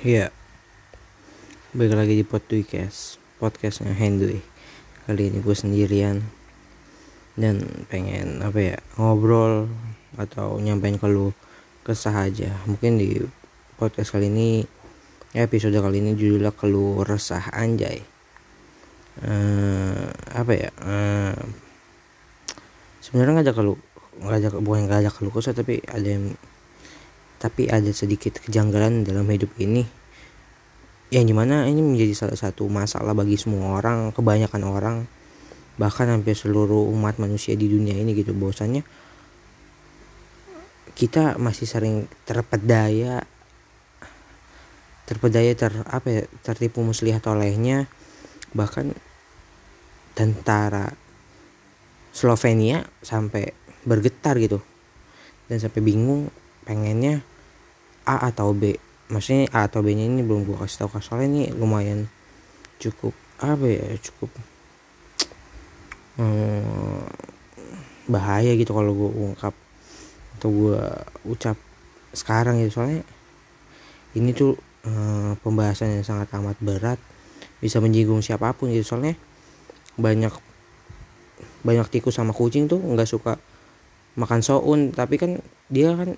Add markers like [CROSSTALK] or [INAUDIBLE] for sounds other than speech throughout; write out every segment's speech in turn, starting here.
Iya. Balik lagi di podcast podcastnya Hendry. Kali ini gue sendirian dan pengen apa ya ngobrol atau nyampein ke lu kesah aja. Mungkin di podcast kali ini episode kali ini judulnya keluh resah anjay. Uh, apa ya? Uh, Sebenarnya nggak ada keluh nggak ada bukan nggak ada keluh kesah tapi ada yang tapi ada sedikit kejanggalan dalam hidup ini. Yang di mana ini menjadi salah satu masalah bagi semua orang kebanyakan orang. Bahkan hampir seluruh umat manusia di dunia ini gitu bahwasanya kita masih sering terpedaya terpedaya ter apa ya tertipu muslihat olehnya. Bahkan tentara Slovenia sampai bergetar gitu. Dan sampai bingung pengennya A atau B. Maksudnya A atau B nya ini belum gue kasih tahu soalnya ini lumayan cukup apa ya cukup hmm, bahaya gitu kalau gue ungkap atau gue ucap sekarang gitu. Soalnya ini tuh hmm, pembahasan yang sangat amat berat bisa menyinggung siapa pun gitu. Soalnya banyak banyak tikus sama kucing tuh nggak suka makan soun. Tapi kan dia kan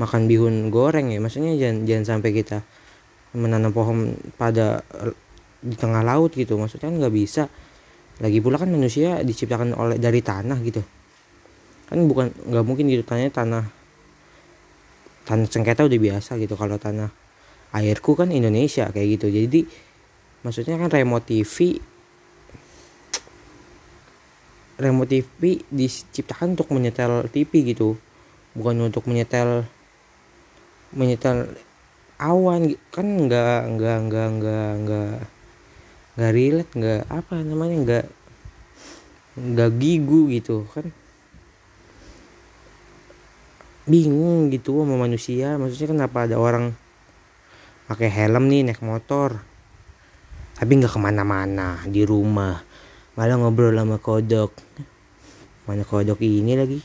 makan bihun goreng ya. Maksudnya jangan jangan sampai kita menanam pohon pada di tengah laut gitu. Maksudnya kan nggak bisa. Lagi pula kan manusia diciptakan oleh dari tanah gitu. Kan bukan nggak mungkin gitu. Tanahnya tanah tanah sengketa udah biasa gitu. Kalau tanah airku kan Indonesia kayak gitu. Jadi maksudnya kan remote TV remote TV diciptakan untuk menyetel TV gitu. Bukan untuk menyetel menyetel awan kan nggak nggak nggak nggak nggak nggak relate nggak apa namanya nggak nggak gigu gitu kan. Bingung gitu sama manusia maksudnya kenapa ada orang pakai helm nih naik motor tapi nggak ke mana-mana di rumah malah ngobrol sama kodok. Mana kodok ini lagi?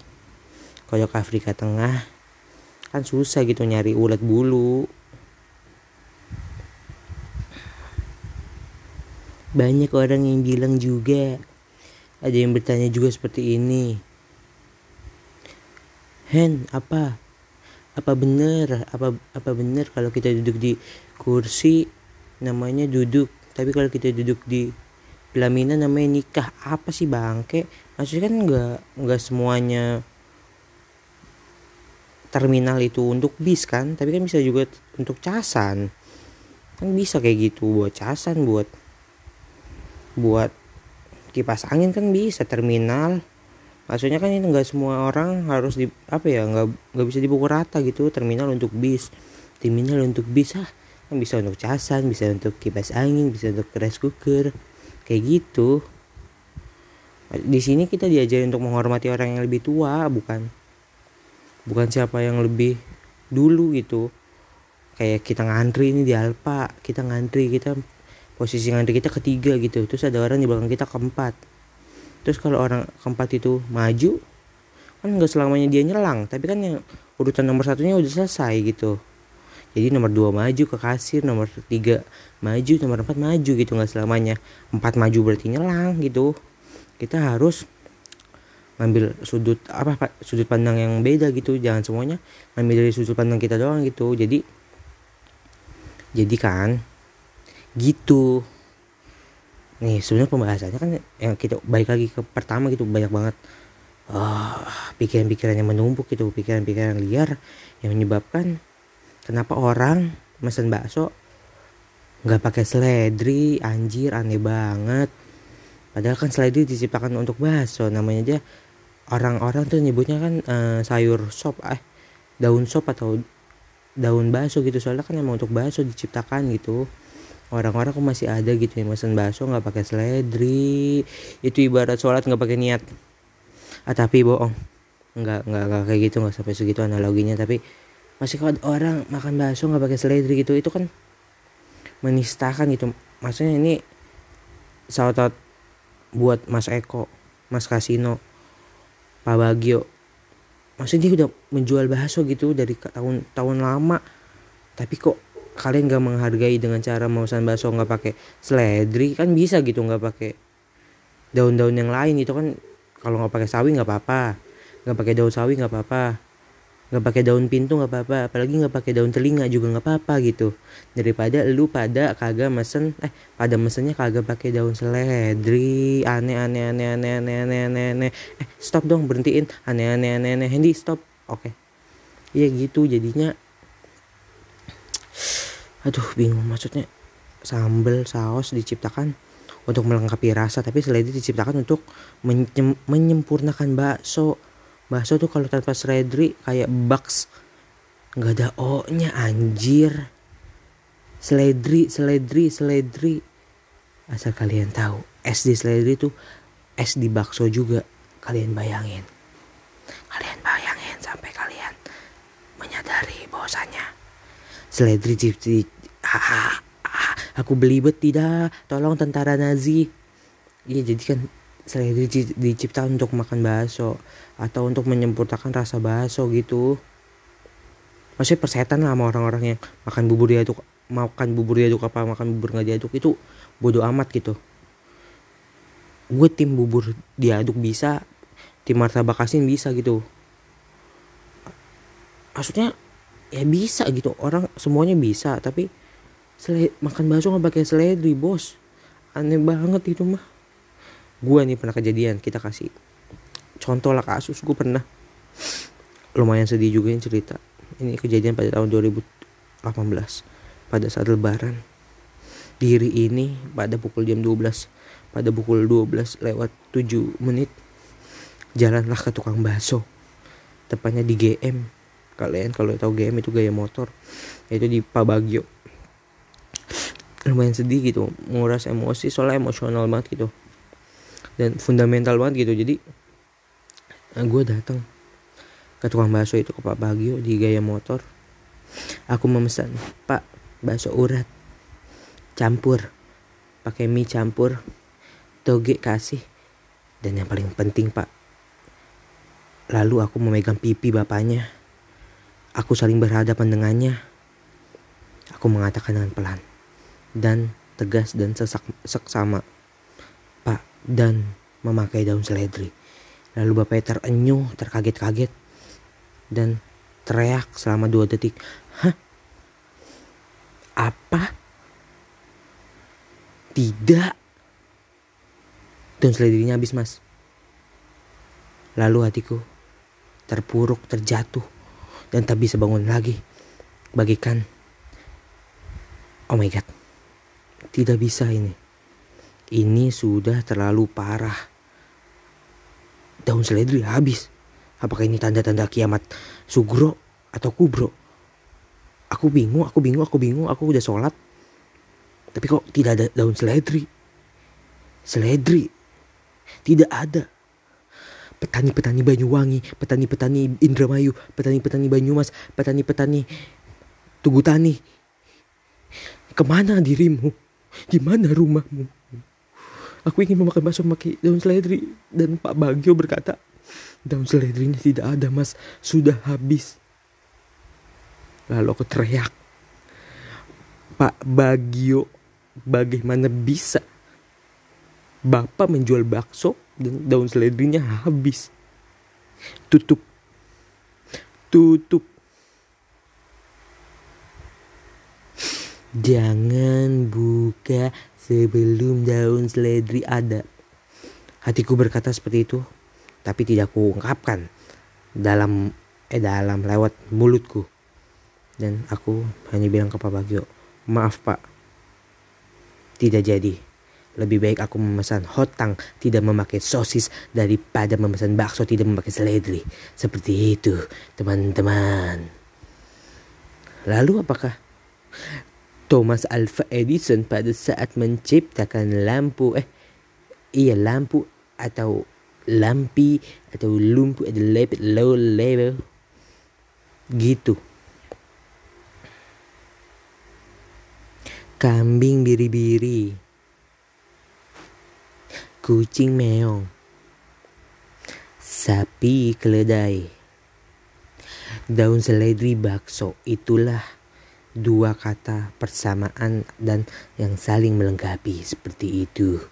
Kodok Afrika Tengah kan susah gitu nyari ulat bulu. Banyak orang yang bilang juga ada yang bertanya juga seperti ini. Hen apa? Apa bener apa apa bener kalau kita duduk di kursi namanya duduk? Tapi kalau kita duduk di pelaminan namanya nikah apa sih bangke? Maksudnya kan nggak nggak semuanya terminal itu untuk bis kan tapi kan bisa juga untuk casan. Kan bisa kayak gitu buat casan buat buat kipas angin kan bisa terminal. Maksudnya kan ini nggak semua orang harus di apa ya nggak nggak bisa dipukul rata gitu terminal untuk bis. Terminal untuk bis ah kan bisa untuk casan bisa untuk kipas angin bisa untuk rice cooker kayak gitu. Di sini kita diajarin untuk menghormati orang yang lebih tua bukan bukan siapa yang lebih dulu gitu. Kayak kita ngantri ini di Alpa kita ngantri kita posisi ngantri kita ketiga gitu. Terus ada orang di belakang kita keempat. Terus kalau orang keempat itu maju kan nggak selamanya dia nyelang tapi kan yang urutan nomor satunya udah selesai gitu. Jadi nomor dua maju ke kasir nomor tiga maju nomor empat maju gitu. Nggak selamanya. Empat maju berarti nyelang gitu. Kita harus ngambil sudut apa pak? Sudut pandang yang beda gitu jangan semuanya ngambil dari sudut pandang kita doang gitu. Jadi jadi kan gitu. Nih sebenarnya pembahasannya kan yang kita balik lagi ke pertama gitu banyak banget uh, pikiran-pikiran yang menumpuk gitu pikiran-pikiran liar yang menyebabkan kenapa orang mesen bakso nggak pakai seledri anjir aneh banget. Padahal kan seledri diciptakan untuk bakso namanya aja orang-orang tuh nyebutnya kan uh, sayur sop eh daun sop atau daun bakso gitu. Soalnya kan emang untuk bakso diciptakan gitu. Orang-orang kok masih ada gitu yang mesen bakso nggak pakai seledri. Itu ibarat sholat nggak pakai niat. Ah tapi bohong. Nggak nggak nggak kayak gitu nggak sampai segitu analoginya. Tapi masih kalau orang makan bakso nggak pakai seledri gitu itu kan menistakan gitu. Maksudnya ini sahabat buat Mas Eko Mas Kasino Pak Bagio. Maksudnya dia udah menjual bakso gitu dari tahun tahun lama. Tapi kok kalian gak menghargai dengan cara memesan bakso nggak pakai seledri? Kan bisa gitu nggak pakai daun-daun yang lain. Itu kan kalau nggak pakai sawi nggak apa-apa. Nggak pakai daun sawi nggak apa-apa nggak pakai daun pintu nggak apa-apa apalagi nggak pakai daun telinga juga nggak apa-apa gitu. Daripada lu pada kagak mesen eh pada mesennya kagak pakai daun seledri. Aneh aneh aneh aneh aneh aneh aneh aneh. Eh stop dong berhentiin. Aneh aneh aneh aneh. Hendy stop. Oke. Iya gitu jadinya. Aduh bingung maksudnya. Sambal saus diciptakan untuk melengkapi rasa tapi seledri diciptakan untuk menyem, menyempurnakan bakso bakso tuh kalau tanpa seledri kayak box nggak ada o nya anjir. Seledri seledri seledri. Asal kalian tahu es di seledri tuh es di bakso juga. Kalian bayangin. Kalian bayangin sampai kalian menyadari bahwasanya seledri di ah, ah, aku belibet tidak. Tolong tentara Nazi. Iya jadi kan seledri diciptakan untuk makan bakso atau untuk menyempurnakan rasa bakso gitu. Maksudnya persetan lah sama orang-orang yang makan bubur diaduk makan bubur diaduk apa makan bubur nggak diaduk itu bodoh amat gitu. Gue tim bubur diaduk bisa tim martabak asin bisa gitu. Maksudnya ya bisa gitu. Orang semuanya bisa tapi makan bakso nggak pakai seledri bos. Aneh banget itu mah gue nih pernah kejadian kita kasih contoh lah kasus gue pernah. Lumayan sedih juga yang cerita. Ini kejadian pada tahun 2018 pada saat lebaran. Diri ini pada pukul jam 12 pada pukul 12 lewat 7 menit jalanlah ke tukang bakso. Tepatnya di GM kalian kalau tahu GM itu gaya motor itu di Pabagio. Lumayan sedih gitu menguras emosi soalnya emosional banget gitu dan fundamental banget gitu. Jadi nah, gue datang ke tukang bakso itu ke Pak Bagio di Gaya Motor. Aku memesan Pak bakso urat campur pakai mie campur toge kasih. Dan yang paling penting Pak lalu aku memegang pipi bapaknya. Aku saling berhadapan dengannya. Aku mengatakan dengan pelan dan tegas dan sesak seksama dan memakai daun seledri Lalu bapaknya terenyuh, terkaget-kaget, dan teriak selama dua detik. Hah? Apa? Tidak. Dan seledrinya habis mas. Lalu hatiku terpuruk, terjatuh, dan tak bisa bangun lagi. Bagikan, oh my god, tidak bisa ini. Ini sudah terlalu parah daun seledri habis. Apakah ini tanda-tanda kiamat Sugro atau Kubro? Aku bingung, aku bingung, aku bingung. Aku udah sholat. Tapi kok tidak ada daun seledri? Seledri. Tidak ada. Petani-petani Banyuwangi, petani-petani Indramayu, petani-petani Banyumas, petani-petani Tugutani. Ke mana dirimu? Di mana rumahmu? Aku ingin memakan bakso memakai daun seledri. Dan Pak Bagio berkata, daun seledrinya tidak ada mas, sudah habis. Lalu aku teriak, Pak Bagio, bagaimana bisa Bapak menjual bakso dan daun seledrinya habis. Tutup. Tutup. Jangan buka sebelum daun seledri ada. Hatiku berkata seperti itu, tapi tidak kuungkapkan dalam eh dalam lewat mulutku. Dan aku hanya bilang ke Pak Bagio, maaf Pak, tidak jadi. Lebih baik aku memesan hotang tidak memakai sosis daripada memesan bakso tidak memakai seledri. Seperti itu, teman-teman. Lalu apakah Thomas Alva Edison pada saat menciptakan lampu eh iya lampu atau lampi atau lumpu atau level low level gitu. Kambing biri-biri. Kucing meong. Sapi keledai. Daun seledri bakso itulah dua kata persamaan dan yang saling melengkapi seperti itu.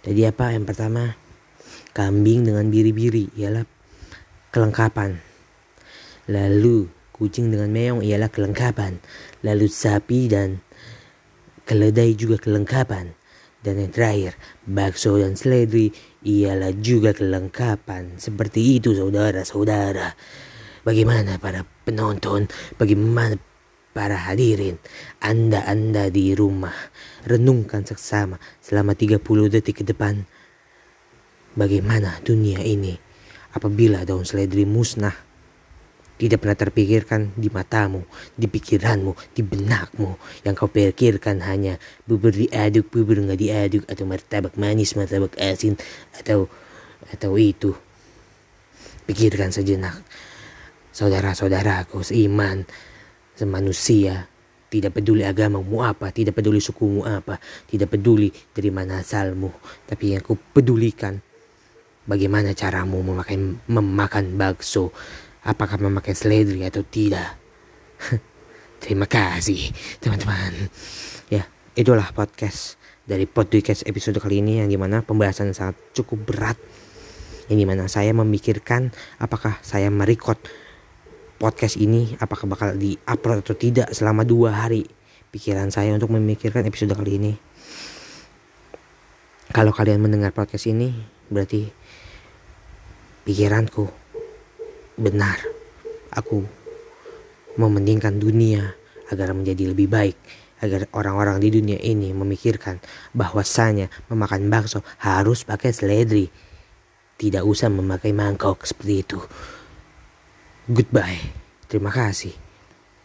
Jadi apa yang pertama? Kambing dengan biri-biri ialah kelengkapan. Lalu kucing dengan meong ialah kelengkapan. Lalu sapi dan keledai juga kelengkapan. Dan yang terakhir, bakso dan seledri ialah juga kelengkapan. Seperti itu saudara-saudara. Bagaimana para penonton? Bagaimana para hadirin? Anda-anda di rumah. Renungkan seksama selama 30 detik ke depan. Bagaimana dunia ini apabila daun seledri musnah? tidak pernah terpikirkan di matamu, di pikiranmu, di benakmu. Yang kau pikirkan hanya bubur diaduk, bubur nggak diaduk, atau martabak manis, martabak asin, atau atau itu. Pikirkan sejenak. Saudara-saudaraku seiman, semanusia, tidak peduli agamamu apa, tidak peduli sukumu apa, tidak peduli dari mana asalmu, tapi yang kau pedulikan bagaimana caramu memakan memakan bakso apakah memakai seledri atau tidak. [LAUGHS] Terima kasih teman-teman. Ya, itulah podcast dari podcast episode kali ini yang di mana pembahasan sangat cukup berat. Yang di mana saya memikirkan apakah saya merekod podcast ini apakah bakal di-upload atau tidak selama dua hari. Pikiran saya untuk memikirkan episode kali ini. Kalau kalian mendengar podcast ini berarti pikiranku benar. Aku mementingkan dunia agar menjadi lebih baik. Agar orang-orang di dunia ini memikirkan bahwasanya memakan bakso harus pakai seledri. Tidak usah memakai mangkok seperti itu. Goodbye. Terima kasih.